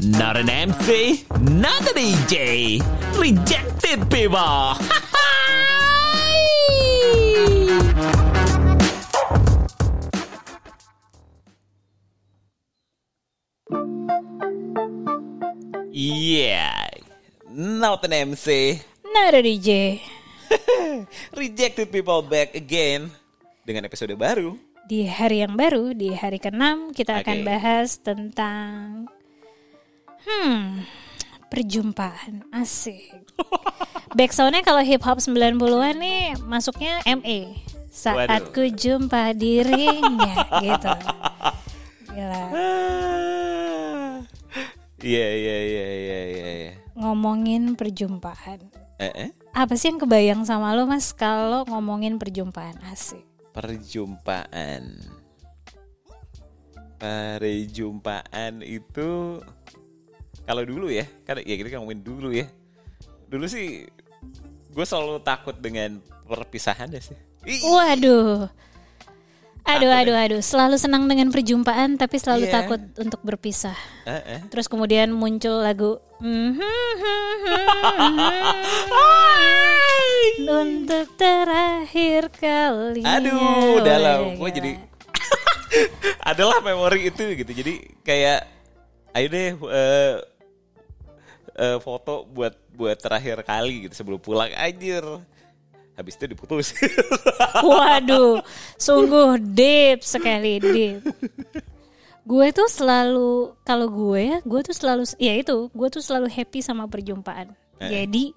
Not an MC, not a DJ. Rejected people. yeah, not an MC. Not a DJ. Rejected people back again dengan episode baru. Di hari yang baru, di hari ke-6 kita akan Oke. bahas tentang hmm, perjumpaan. Asik. Backsoundnya kalau hip hop 90-an nih masuknya ME. Saat Waduh. ku jumpa dirinya gitu. Gila. Iya iya iya iya iya. iya. Ngomongin perjumpaan. Eh, eh? Apa sih yang kebayang sama lo mas kalau ngomongin perjumpaan asik? Perjumpaan. Perjumpaan itu kalau dulu ya, kan ya kita ngomongin dulu ya. Dulu sih gue selalu takut dengan perpisahan ya sih. Ih, Waduh. Aduh, Takut ya? aduh, aduh. Selalu senang dengan perjumpaan, tapi selalu Iya. takut untuk berpisah. Terus kemudian muncul lagu untuk terakhir kalinya. Aduh, dalam gue jadi adalah memori itu gitu. Jadi kayak ayo deh eh, eh, foto buat buat terakhir kali gitu sebelum pulang anjir. Habis itu diputus. Waduh, sungguh deep sekali deep. Gue tuh selalu kalau gue ya, gue tuh selalu ya itu, gue tuh selalu happy sama perjumpaan. Eh. Jadi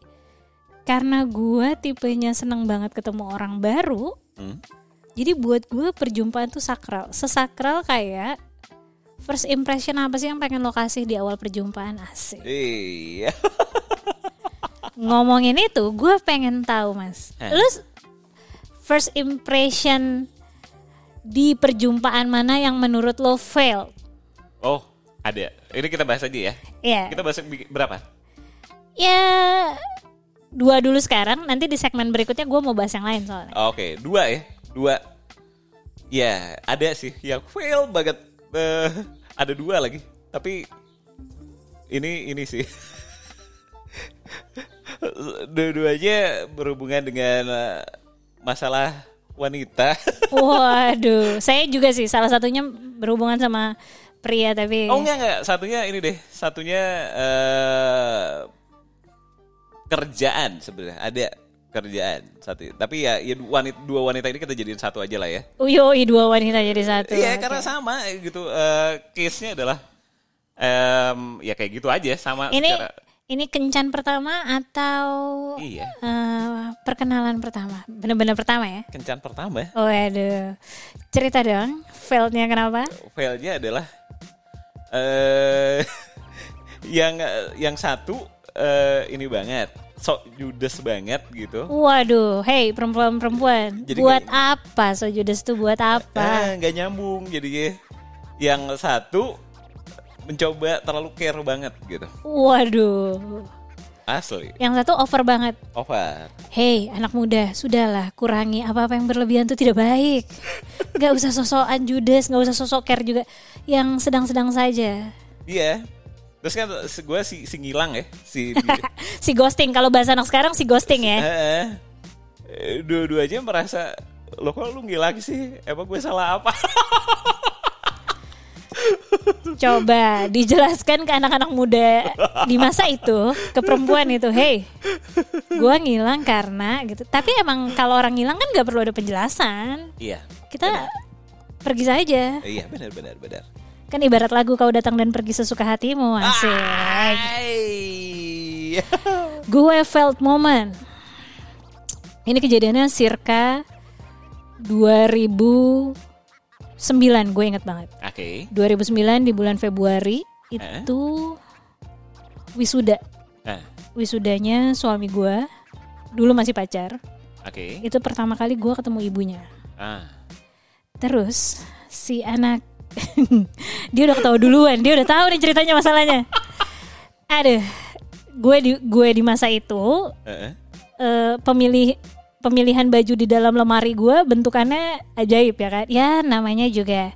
karena gue tipenya seneng banget ketemu orang baru, Hmm? jadi buat gue perjumpaan tuh sakral. Sesakral kayak first impression apa sih yang pengen lo kasih di awal perjumpaan asik. Iya. Ngomongin itu, gue pengen tahu mas, Eh. lu first impression di perjumpaan mana yang menurut lo fail? Oh, ada. Ini kita bahas aja ya. Ya, Kita bahas berapa? ya dua dulu sekarang. Nanti di segmen berikutnya gue mau bahas yang lain soalnya. Oke, dua ya. Dua. Ya, ada sih yang fail banget. Eh, ada dua lagi. Tapi ini ini sih. Dua-duanya berhubungan dengan eh, masalah wanita. Waduh, saya juga sih salah satunya berhubungan sama pria tapi Oh enggak enggak, satunya ini deh. Satunya eh kerjaan sebenarnya. Ada kerjaan satu. Tapi ya, ya wanita, dua wanita ini kita jadiin satu aja lah ya. Uyoi dua wanita jadi satu. Iya, Oke. karena sama gitu. eh case-nya adalah em, ya kayak gitu aja sama ini secara ini kencan pertama atau iya, eh, perkenalan pertama? Bener-bener pertama ya? kencan pertama. Oh aduh, cerita dong, failednya kenapa? Failnya adalah eh yang yang satu eh, ini banget, sok judes banget gitu. Waduh, hey perempuan-perempuan, buat kayak- apa so Judas tuh buat apa? Ah, nggak nyambung jadi yang satu mencoba terlalu care banget gitu. Waduh, Asli. yang satu over banget. Over. Hey anak muda, sudahlah kurangi apa-apa yang berlebihan tuh tidak baik. Gak usah sosokan Judas, gak usah sosok care juga. Yang sedang-sedang saja. Iya. Terus kan gue si, si ngilang ya, si Si ghosting, kalau bahasa anak sekarang si ghosting ya. Heeh. Eh, Dua-duanya merasa lo kok lu ngilang sih? Emang gue salah apa? Coba dijelaskan ke anak-anak muda di masa itu, ke perempuan itu, hey, gua ngilang karena gitu. Tapi emang kalau orang ngilang kan nggak perlu ada penjelasan. iya. Kita pergi saja. Iya benar benar benar. Kan ibarat lagu kau datang dan pergi sesuka hatimu, asik. Gue felt moment. Ini kejadiannya circa 2009, gue inget banget. Oke. 2009 di bulan Februari Eh? itu wisuda. Nah, Wisudanya suami gue dulu masih pacar. oke. Itu pertama kali gue ketemu ibunya. Ah. Terus si anak dia udah ketawa duluan, dia udah tahu nih ceritanya masalahnya. Aduh, gue di gue di masa itu Heeh. eh, pemilih pemilihan baju di dalam lemari gue bentukannya ajaib ya kan? Ya namanya juga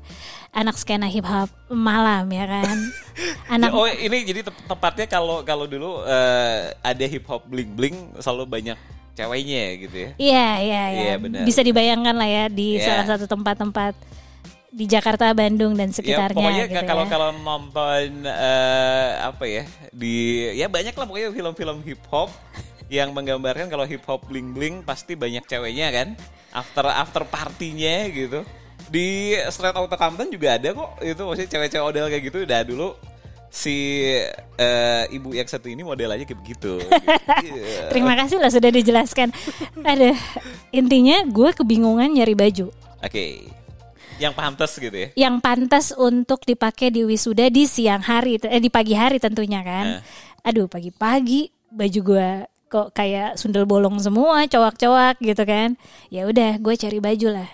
anak skena hip hop malam ya kan. Anak Oh ini jadi tep- tepatnya kalau kalau dulu eh, ada hip hop bling bling selalu banyak ceweknya gitu ya. Iya, iya, iya. Iya, benar. Bisa dibayangkan lah ya di Iya. salah satu tempat-tempat di Jakarta, Bandung dan Ya sekitarnya pokoknya gitu kalau ya. kalau nonton eh, apa ya di ya banyak lah pokoknya film-film hip hop yang menggambarkan kalau hip hop bling bling pasti banyak ceweknya kan after after partinya gitu di Straight Outta Compton juga ada kok itu maksudnya cewek-cewek model kayak gitu udah dulu si eh, ibu yang satu ini modelnya kayak begitu Iya. Terima kasih lah sudah dijelaskan. Ada intinya gue kebingungan nyari baju oke yang pantas gitu ya yang pantas untuk dipakai di wisuda di siang hari, eh, di pagi hari tentunya kan. Aduh pagi-pagi baju gue kok kayak sundel bolong semua, cowak-cowak gitu kan. Ya udah gue cari baju lah.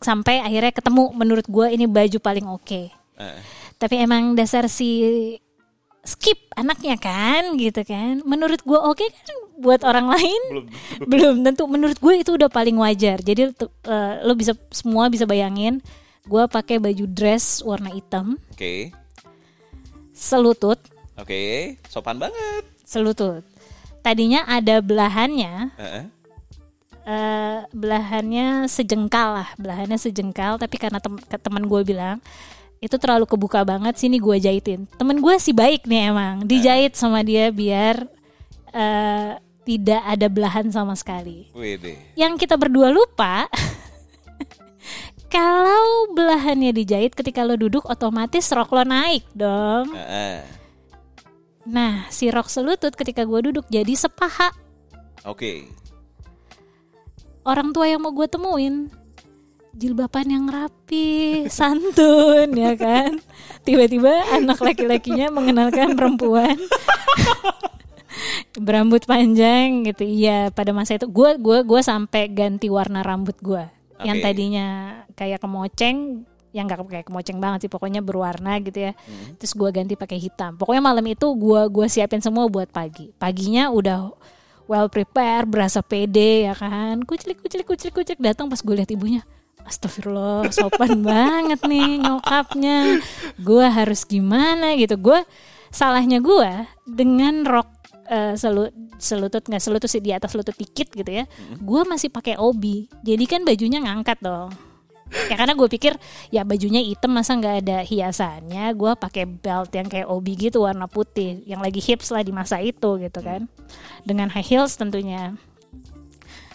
Sampai akhirnya ketemu menurut gue ini baju paling oke. Eh, Tapi emang dasar si skip anaknya kan gitu kan. Menurut gue oke kan buat orang lain? Belum. Belum tentu. Menurut gue itu udah paling wajar. Jadi tu- eh, lo bisa semua bisa bayangin gue pakai baju dress warna hitam. Oke. Selutut. Oke. Sopan banget. Selutut. Tadinya ada belahannya. Heeh. eh, belahannya sejengkal lah. Belahannya sejengkal tapi karena tem teman gue bilang itu terlalu kebuka banget sini gue jahitin temen gue sih baik nih emang dijahit sama dia biar eh, tidak ada belahan sama sekali Wede. yang kita berdua lupa kalau belahannya dijahit ketika lo duduk otomatis rok lo naik dong. Heeh. Nah si rok selutut ketika gue duduk jadi sepaha Oke. orang tua yang mau gue temuin jilbaban yang rapi, santun ya kan. Tiba-tiba anak laki-lakinya mengenalkan perempuan berambut panjang gitu. Iya, pada masa itu gue gua gua sampai ganti warna rambut gue. Yang Oke. tadinya kayak kemoceng, yang nggak kayak kemoceng banget sih, pokoknya berwarna gitu ya. Terus gue ganti pakai hitam. Pokoknya malam itu gua gua siapin semua buat pagi. Paginya udah well prepare, berasa pede ya kan. Kuclik kuclik kuclik kuclik datang pas gue lihat ibunya. Astagfirullah, sopan banget nih nyokapnya. Gue harus gimana gitu. Gue salahnya gue dengan rok eh, selu- selutut nggak selutut sih di atas lutut dikit gitu ya. Gue masih pakai obi. Jadi kan bajunya ngangkat dong. Ya karena gue pikir ya bajunya hitam masa nggak ada hiasannya. Gue pakai belt yang kayak obi gitu warna putih, yang lagi hips lah di masa itu gitu kan. Dengan high heels tentunya.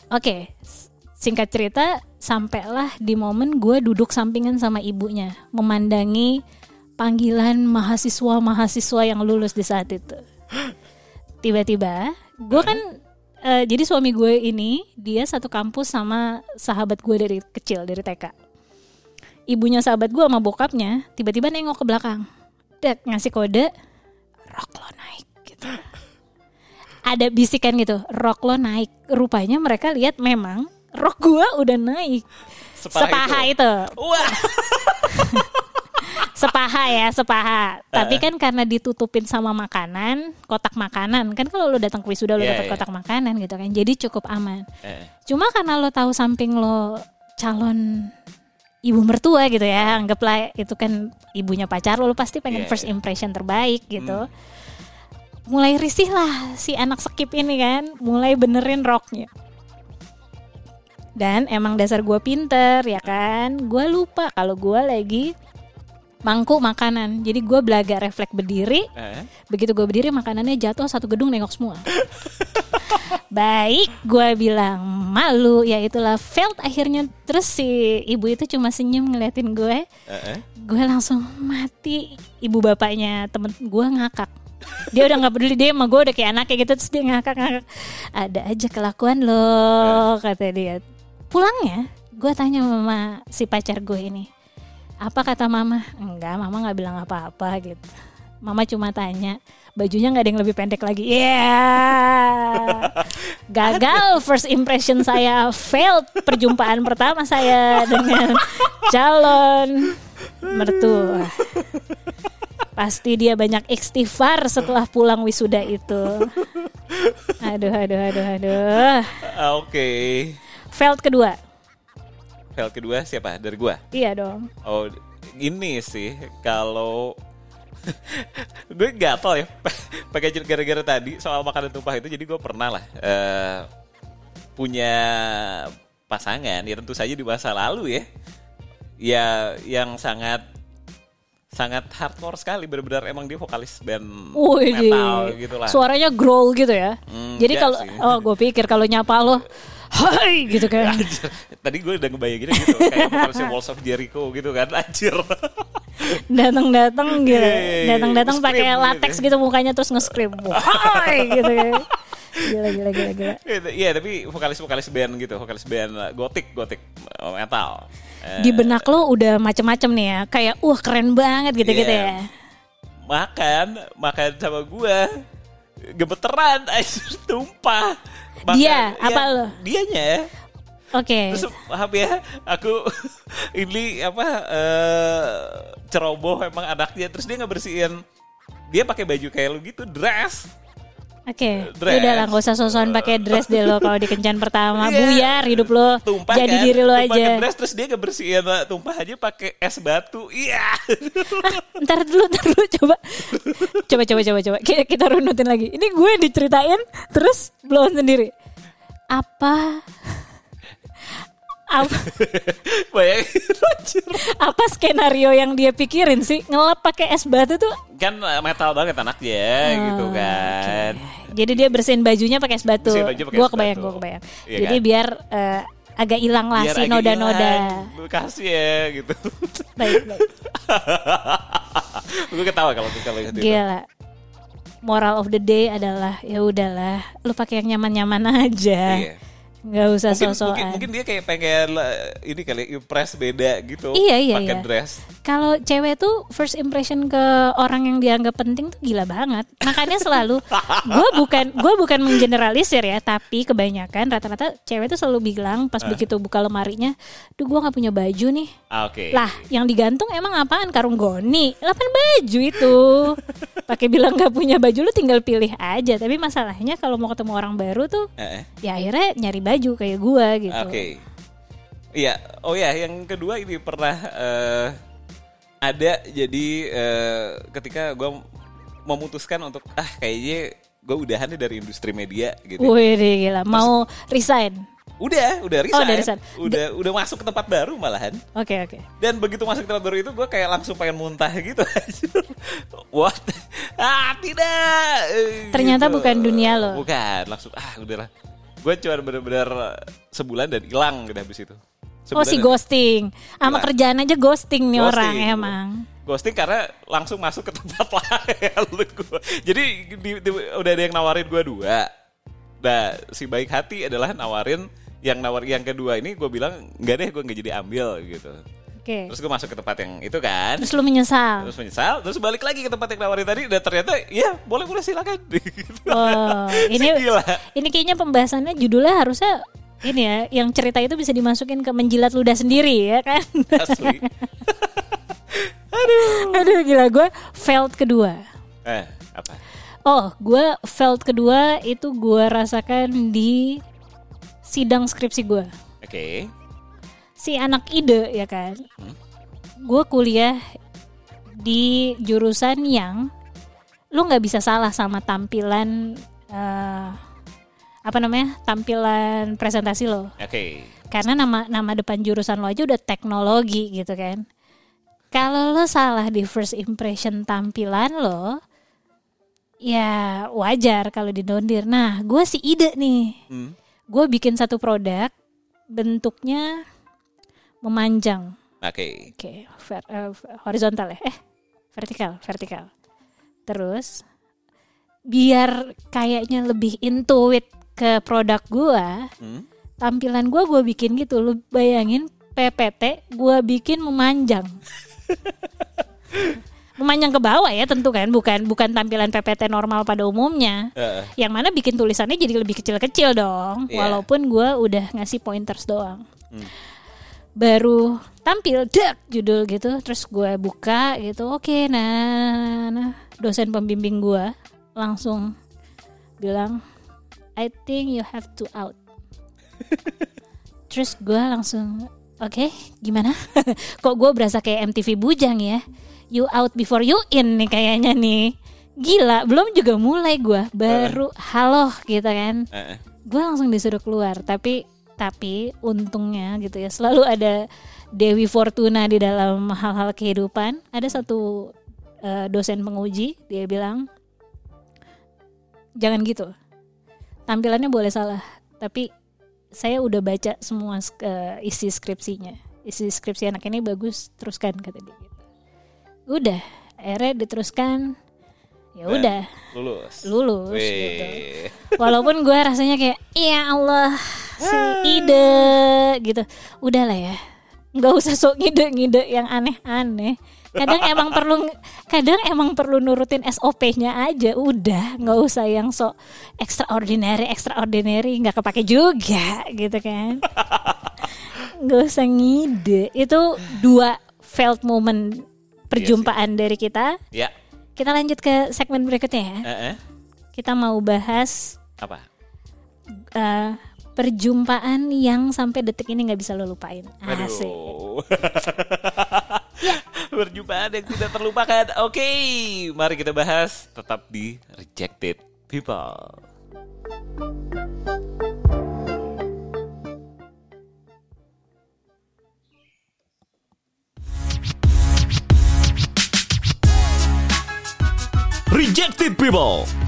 Oke, s- singkat cerita sampailah di momen gue duduk sampingan sama ibunya, memandangi panggilan mahasiswa-mahasiswa yang lulus di saat itu. Tiba-tiba, gue kan eh, jadi suami gue ini dia satu kampus sama sahabat gue dari kecil dari TK. Ibunya sahabat gue sama bokapnya tiba-tiba nengok ke belakang, Dek, ngasih kode, rok lo naik gitu. Ada bisikan gitu, rok lo naik. Rupanya mereka lihat memang rok gue udah naik. Sepaha Sepaha itu. itu. Wah. sepaha ya sepaha tapi kan karena ditutupin sama makanan kotak makanan kan kalau lo datang ke wisuda lo Iya, dapat iya. kotak makanan gitu kan jadi cukup aman Eh, cuma karena lo tahu samping lo calon ibu mertua gitu ya anggaplah itu kan ibunya pacar lo lo pasti pengen Iya, first iya. impression terbaik gitu mulai risih lah si anak skip ini kan mulai benerin roknya dan emang dasar gue pinter ya kan? Gue lupa kalau gue lagi mangkuk makanan. Jadi gue belaga refleks berdiri. Eh. begitu gue berdiri makanannya jatuh satu gedung nengok semua. Baik gue bilang malu. Ya itulah felt akhirnya. Terus si ibu itu cuma senyum ngeliatin gue Eh, eh. gue langsung mati. Ibu bapaknya temen gue ngakak. Dia udah nggak peduli dia sama gue udah kayak anaknya gitu terus dia ngakak ngakak ada aja kelakuan lo kata dia pulangnya gue tanya mama si pacar gue ini apa kata mama? Enggak mama nggak bilang apa-apa gitu. Mama cuma tanya bajunya nggak ada yang lebih pendek lagi. Ya gagal first impression saya failed perjumpaan pertama saya dengan calon mertua. Pasti dia banyak istighfar setelah pulang wisuda itu. Aduh aduh aduh aduh. Ah, Oke. Failed kedua fail kedua siapa? Dari gua. Iya dong. Oh, ini sih kalau gue gatel ya pakai gara-gara tadi soal makanan tumpah itu jadi gue pernah lah eh, punya pasangan ya tentu saja di masa lalu ya ya yang sangat sangat hardcore sekali benar-benar emang dia vokalis band Wih, metal gitu lah suaranya growl gitu ya. Hmm, Jadi enggak kalau oh gue pikir kalau nyapa lo, hai gitu kan. Anjir. Tadi gue udah ngebayangin gitu kayak vokalisnya Walls of Jericho gitu kan anjir. Datang-datang gitu, datang-datang pakai gitu. latex gitu mukanya terus nge-scream. Hai gitu kan. Gila gila gila gila. Iya tapi vokalis-vokalis band gitu, vokalis band gotik gotik uh, metal. Eh, Di benak lo udah macem-macem nih ya, kayak wah keren banget gitu-gitu Iya. ya. makan makan sama gua gemeteran anjir tumpah. Makan- Dia, apa ya, lo? Dianya. Oke. Terus maaf ya, aku ini apa eh ceroboh emang anaknya terus dia ngebersihin dia pakai baju kayak lu gitu dress Oke, Dress. udah lah gak usah sosokan pakai dress deh lo kalau di kencan pertama Iya. buyar hidup lo. tumpah Jadi kan, diri lo tumpah aja. dress terus dia ngebersihin uh, tumpah aja pakai es batu iya Ntar dulu, ntar dulu coba. Coba coba coba coba. Kita, kita runutin lagi. Ini gue diceritain terus on sendiri. Apa apa, bayangin apa skenario yang dia pikirin sih ngelap pakai es batu tuh kan uh, metal banget anaknya gitu Oh, kan. Jadi dia bersihin bajunya pakai es batu gue kebayang gue kebayang. Iya jadi kan? biar eh, agak hilang lah Biar si noda-noda. kasih ya gitu. Baik baik. Gue ketawa kalau kalau gitu gila. Moral of the day adalah ya udahlah lu pakai yang nyaman-nyaman aja. Iya. Nggak usah mungkin, sosokan mungkin, mungkin dia kayak pengen uh, ini kali impress beda gitu Iya, iya, pakai iya. dress. Kalau cewek tuh first impression ke orang yang dianggap penting tuh gila banget. Makanya selalu gue bukan gue bukan menggeneralisir ya tapi kebanyakan rata-rata cewek tuh selalu bilang pas begitu buka lemarinya duh gue nggak punya baju nih. Ah, oke. Lah yang digantung emang apaan? Karung goni. Lah kan baju itu. Pakai bilang nggak punya baju lu tinggal pilih aja. Tapi masalahnya kalau mau ketemu orang baru tuh Eh, eh. ya akhirnya nyari baju kayak gua gitu Oke. Iya, oh ya, yang kedua ini pernah eh, ada jadi eh, ketika gue memutuskan untuk ah kayaknya gue udahan nih dari industri media gitu. Wih deh, gila mau resign Udah, udah resign. Oh, udah resign. Udah, udah masuk ke tempat baru malahan. oke oke Dan begitu masuk ke tempat baru itu gue kayak langsung pengen muntah gitu. What? Ah tidak. Eh, Ternyata bukan dunia lo. Bukan, langsung ah udahlah. Gue cuma bener-bener sebulan dan hilang gitu habis itu. oh Sebulan si dan- ghosting sama kerjaan aja ghosting nih Ghosting. orang emang Ghosting karena langsung masuk ke tempat lain. Jadi di- di- udah ada yang nawarin gue dua. Nah si baik hati adalah nawarin yang nawar yang kedua ini gue bilang nggak deh gue nggak jadi ambil gitu. Oke Terus gue masuk ke tempat yang itu kan. terus lu menyesal Terus menyesal, terus balik lagi ke tempat yang nawarin tadi dan ternyata ya boleh boleh silakan. Gitu. Wow, ini gila. ini kayaknya pembahasannya judulnya harusnya ini ya, yang cerita itu bisa dimasukin ke menjilat ludah sendiri ya kan? Asli. Aduh gila gue failed kedua. Eh apa? Oh, gue failed kedua itu gue rasakan di sidang skripsi gue. Oke. Si anak ide ya kan. Gue kuliah di jurusan yang lu nggak bisa salah sama tampilan eh, apa namanya tampilan presentasi lo. Oke. Karena nama nama depan jurusan lo aja udah teknologi gitu kan. Kalau lo salah di first impression tampilan lo, ya wajar kalau didondir. Nah, gue si ide nih. Hmm. Gue bikin satu produk, bentuknya memanjang. Oke. Oke, ver- eh, horizontal ya? Eh, vertikal, vertikal. Terus, biar kayaknya lebih intuit ke produk gue, Hmm. tampilan gue gue bikin gitu lu bayangin PPT gue bikin memanjang memanjang ke bawah ya tentu kan bukan bukan tampilan PPT normal pada umumnya Eh, yang mana bikin tulisannya jadi lebih kecil-kecil dong Iya. walaupun gue udah ngasih pointers doang Hmm. Baru tampil dak judul gitu terus gue buka gitu oke nah, nah dosen pembimbing gue langsung bilang I think you have to out terus gue langsung Oke, gimana? Kok gue berasa kayak MTV Bujang ya? You out before you in nih kayaknya nih. Gila, belum juga mulai gue, baru halo gitu kan. Eh. Gue langsung disuruh keluar, tapi tapi untungnya gitu ya selalu ada Dewi Fortuna di dalam hal-hal kehidupan. Ada satu eh, dosen penguji, dia bilang jangan gitu. Tampilannya boleh salah, tapi saya udah baca semua eh, isi skripsinya. Isi skripsi anak ini bagus, teruskan kata dia gitu. Udah, akhirnya diteruskan. Ya udah, Lulus. lulus gitu. Walaupun gue rasanya kayak ya Allah si ide gitu. Udahlah ya. nggak usah sok ngide-ngide yang aneh-aneh. Kadang emang perlu kadang emang perlu nurutin SOP-nya aja. Udah, nggak usah yang sok extraordinary extraordinary nggak kepake juga gitu kan. Nggak usah ngide. Itu dua failed moment perjumpaan dari kita. Ya. Kita lanjut ke segmen berikutnya ya. Eh, eh. Kita mau bahas Apa? eh, perjumpaan yang sampai detik ini nggak bisa lo lupain. Asik. Aduh. Perjumpaan yang tidak terlupakan. Oke, mari kita bahas tetap di Rejected People. Rejected People.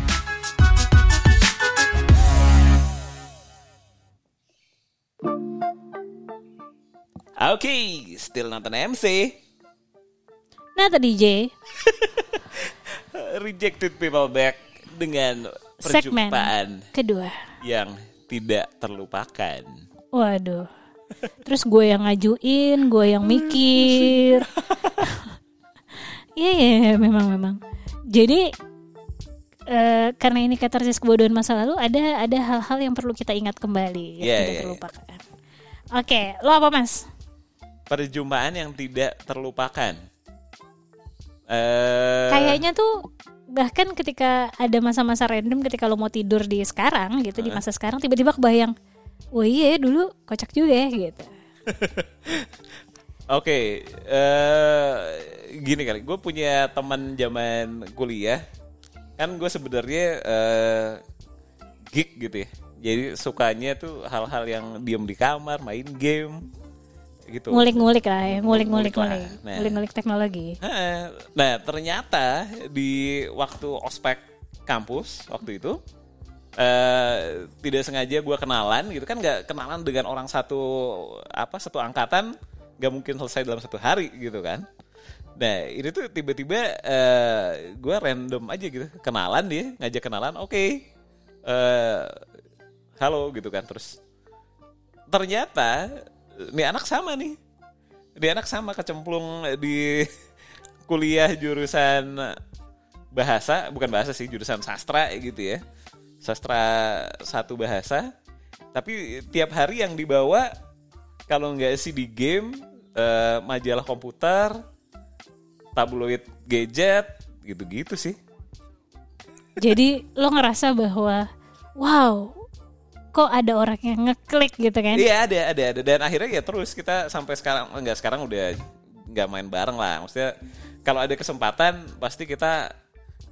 Oke, still nonton MC. Nah tadi DJ Rejected People Back dengan segmen perjumpaan kedua. yang tidak terlupakan. Waduh. Terus gue yang ngajuin, gue yang mikir. Iya, iya, iya, memang memang. Jadi eh, karena ini katarsis kebodohan masa lalu, ada ada hal-hal yang perlu kita ingat kembali yang Iya, tidak iya, iya. terlupakan. Oke, lo apa mas? Perjumpaan yang tidak terlupakan. Eh, Kayaknya tuh bahkan ketika ada masa-masa random ketika lo mau tidur di sekarang gitu di masa sekarang tiba-tiba kebayang, oh iya ya, dulu kocak juga ya gitu. Oke, eh gini kali, gue punya teman zaman kuliah, kan gue sebenarnya eh geek gitu ya, jadi sukanya tuh hal-hal yang diem di kamar, main game, gitu. Ngulik-ngulik lah ya, ngulik-ngulik Ngulik lah. ngulik, Nah. ngulik-ngulik teknologi. Heeh. Nah ternyata di waktu ospek kampus waktu itu eh tidak sengaja gue kenalan gitu kan nggak kenalan dengan orang satu apa satu angkatan nggak mungkin selesai dalam satu hari gitu kan. Nah ini tuh tiba-tiba eh gue random aja gitu kenalan dia ngajak kenalan oke eh halo gitu kan terus ternyata ini anak sama nih. Dia anak sama kecemplung di kuliah jurusan bahasa bukan bahasa sih jurusan sastra gitu ya. Sastra satu bahasa. Tapi tiap hari yang dibawa kalau nggak sih di game eh, majalah komputer tabloid gadget gitu-gitu sih. Jadi lo ngerasa bahwa wow, kok ada orang yang ngeklik gitu kan? Iya ada ada ada dan akhirnya ya terus kita sampai sekarang enggak sekarang udah nggak main bareng lah maksudnya kalau ada kesempatan pasti kita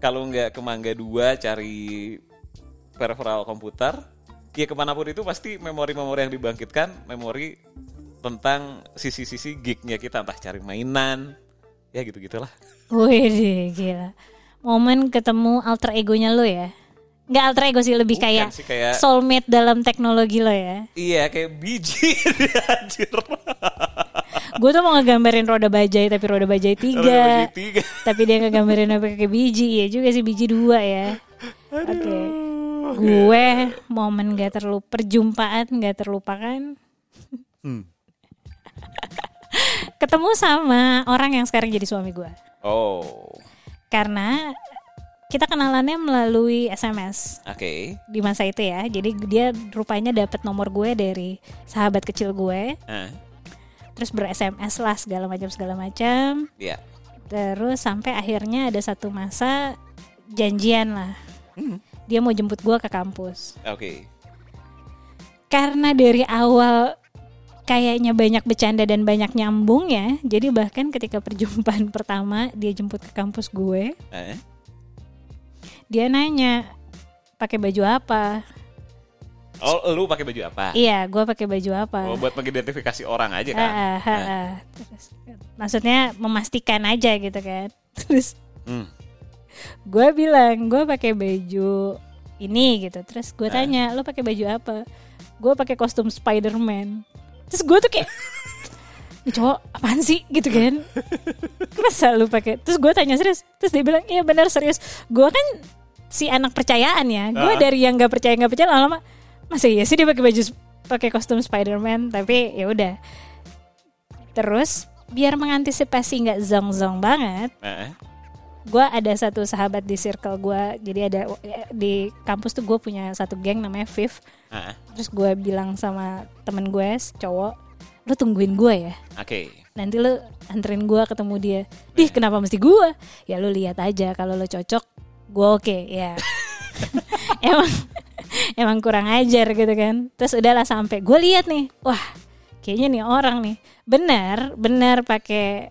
kalau nggak ke Mangga 2 cari peripheral komputer ya ke mana pun itu pasti memori-memori yang dibangkitkan memori tentang sisi-sisi geeknya kita entah cari mainan ya gitu gitulah Wih, gila. Momen ketemu alter egonya lo ya? Nggak alter ego sih, lebih Bukan kayak, sih, kayak- soulmate dalam teknologi lo ya. iya kayak biji anjir Gue tuh mau ngegambarin roda bajai tapi roda bajai tiga. Roda biji tiga. Tapi dia ngegambarin apa kayak biji ya juga sih biji dua ya. Oke. Gue momen gak terlupa perjumpaan gak terlupakan. Hmm. Ketemu sama orang yang sekarang jadi suami gue. oh Karena kita kenalannya melalui SMS oke di masa itu ya. Jadi dia rupanya dapat nomor gue dari sahabat kecil gue. Ah, Terus ber SMS lah segala macam segala macam. ya Terus sampai akhirnya ada satu masa janjian lah. Hmm. Dia mau jemput gue ke kampus. oke Karena dari awal kayaknya banyak bercanda dan banyak nyambung ya. Jadi bahkan ketika perjumpaan pertama dia jemput ke kampus gue, Eh? Dia nanya pakai baju apa? Oh, lu pakai baju apa? Iya, gue pakai baju apa? Oh, buat mengidentifikasi orang aja kan. Ah. Terus, maksudnya memastikan aja gitu kan. Terus Hmm. gue bilang gue pakai baju ini gitu. Terus gue tanya lo pakai baju apa? Gue pakai kostum Spider-Man. Terus gue tuh kayak "Ini cowok apaan sih gitu kan? Masa lu pakai? Terus gue tanya serius. Terus dia bilang iya benar serius. Gue kan si anak percayaan ya. Gue Ah. dari yang nggak percaya nggak percaya lama-lama masa iya sih dia pakai baju pakai kostum Spider-Man tapi ya udah. Terus biar mengantisipasi nggak zong-zong banget, Eh? gue ada satu sahabat di circle gue jadi ada di kampus tuh gue punya satu geng namanya Viv Ah, terus gue bilang sama temen gue cowok lu tungguin gue ya. Oke. nanti lu anterin gue ketemu dia. Dih kenapa mesti gue ya lu lihat aja kalau lu cocok gue oke ya. Emang emang kurang ajar gitu kan. Terus udahlah sampai gue lihat nih. Wah kayaknya nih orang nih. Benar benar pakai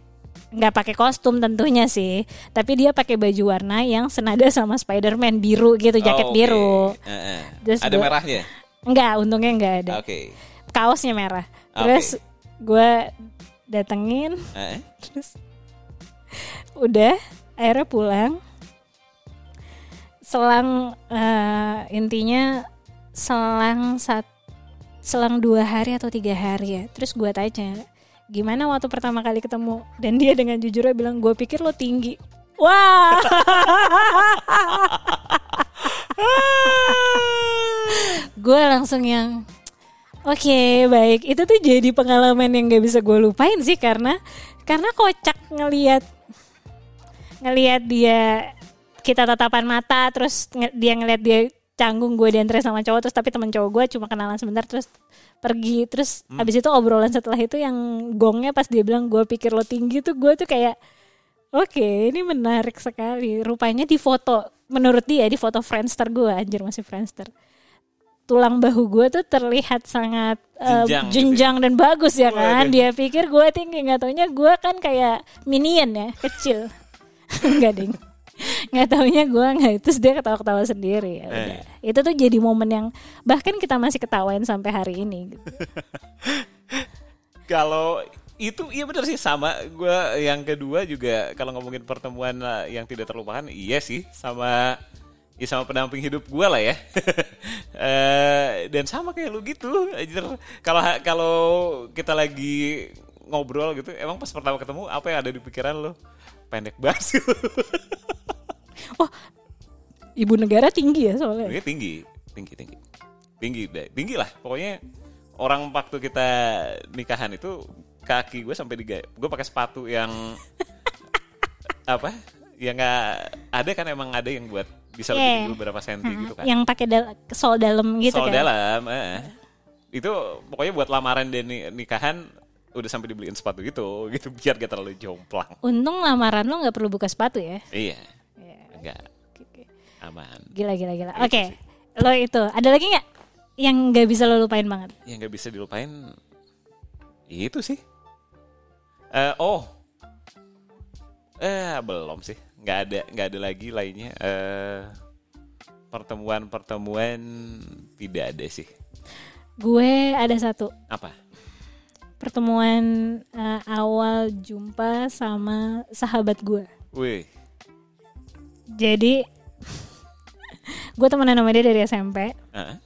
nggak pakai kostum tentunya sih. Tapi dia pakai baju warna yang senada sama Spider-Man biru gitu jaket Oh, oke. biru. Eh, eh. Terus Ada gua- merahnya? Enggak, untungnya enggak ada. Oke. Kaosnya merah. Oke. terus gue datengin Eh? terus udah akhirnya pulang. Selang eh, intinya selang sat selang dua hari atau tiga hari ya. Terus gue tanya gimana waktu pertama kali ketemu? Dan dia dengan jujurnya bilang gue pikir lo tinggi. Wah! Gue langsung yang Oke baik. Itu tuh jadi pengalaman yang gak bisa gue lupain sih karena karena kocak ngelihat ngelihat dia kita tatapan mata terus nge- dia ngelihat dia canggung gue diantar sama cowok terus tapi teman cowok gue cuma kenalan sebentar terus pergi terus abis itu obrolan setelah itu yang gongnya pas dia bilang gue pikir lo tinggi tuh gue tuh kayak oke ini menarik sekali. Rupanya di foto menurut dia di foto Friendster gue anjir masih Friendster tulang bahu gue tuh terlihat sangat eh, Jenjang jenjang dan bagus ya kan Waduh. dia pikir gue tinggi nggak taunya gue kan kayak minion ya kecil nggak ding nggak taunya gue nggak terus dia ketawa-ketawa sendiri ya udah. itu tuh jadi momen yang bahkan kita masih ketawain sampai hari ini gitu. Kalau itu iya benar sih sama gue yang kedua juga kalau ngomongin pertemuan uh, yang tidak terlupakan iya sih sama ya sama pendamping hidup gue lah ya Eh, dan sama kayak lu gitu kalau kalau kita lagi ngobrol gitu emang pas pertama ketemu apa yang ada di pikiran lo pendek banget gitu. oh ibu negara tinggi ya soalnya Dia tinggi, tinggi, tinggi, tinggi, deh. tinggi lah. Pokoknya orang waktu kita nikahan itu kaki gue sampai diga, gue pakai sepatu yang apa? Yang nggak ada kan emang ada yang buat bisa lebih Yeah. tinggi beberapa senti gitu kan. yang pakai dal- sol dalam gitu Soal kan dalam, eh. itu pokoknya buat lamaran dan ni- nikahan udah sampai dibeliin sepatu gitu, gitu biar gak terlalu jomplang. untung lamaran lo nggak perlu buka sepatu ya Iya, Iya. enggak aman. Gila gila gila. Gitu Oke. sih. Lo itu ada lagi nggak yang nggak bisa lo lupain banget? yang nggak bisa dilupain itu sih Eh oh eh belum sih. Nggak ada nggak ada lagi lainnya. Eh pertemuan pertemuan tidak ada sih. Gue ada satu. Apa? Pertemuan eh, awal jumpa sama sahabat gue. wih. Jadi gue temenan sama dia dari SMP. ah,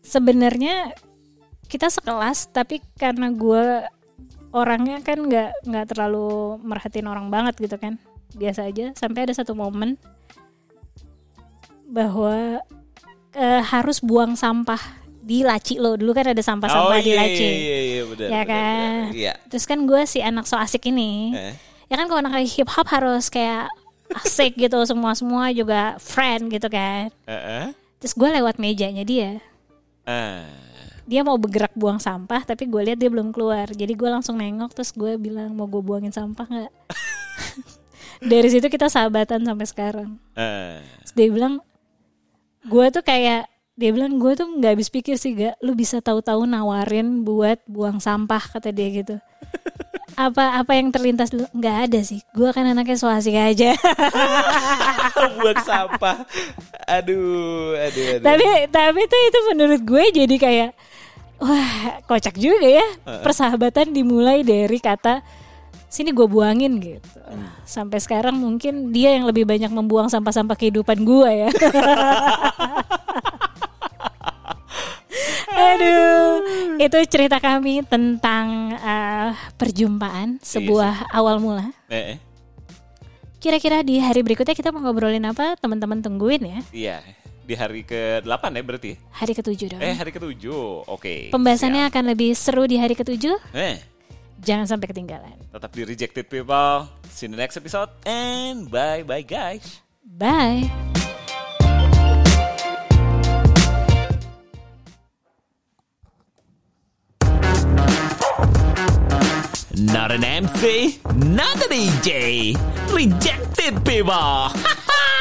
Sebenarnya kita sekelas tapi karena gue orangnya kan nggak nggak terlalu merhatiin orang banget gitu kan. Biasa aja sampai ada satu momen bahwa eh, harus buang sampah di laci lo. Dulu kan ada sampah-sampah di iya, laci. iya, iya, iya, benar, ya kan? benar. iya. Terus kan gue si anak so asik ini. Eh, ya kan kalau anak hip hop harus kayak asik gitu semua semua juga friend gitu kan. Eh, eh, terus gue lewat mejanya dia. Ah. Dia mau bergerak buang sampah tapi gue lihat dia belum keluar. Jadi gue langsung nengok terus gue bilang mau gue buangin sampah nggak? Dari situ kita sahabatan sampai sekarang. Ah. terus dia bilang gue tuh kayak dia bilang gue tuh nggak habis pikir sih gak lu bisa tahu-tahu nawarin buat buang sampah kata dia gitu. Apa apa yang terlintas dulu nggak ada sih. Gue kan anaknya so asik aja. Buang sampah. Aduh, aduh, aduh. tapi tapi tuh itu menurut gue jadi kayak wah kocak juga ya. Persahabatan dimulai dari kata sini gue buangin gitu. Sampai sekarang mungkin dia yang lebih banyak membuang sampah-sampah kehidupan gue ya. Aduh, itu cerita kami tentang eh, perjumpaan sebuah awal mula. Eh. Kira-kira di hari berikutnya kita mau ngobrolin apa? Teman-teman tungguin ya. Iya, di hari ke-8 ya berarti. Hari ketujuh dong. Eh, hari ke-7. Oke. Pembahasannya akan lebih seru di hari ketujuh. siap. Eh, Jangan sampai ketinggalan. tetap di Rejected People. See you in the next episode and bye bye guys. Bye. Not an MC, not a DJ. Rejected People.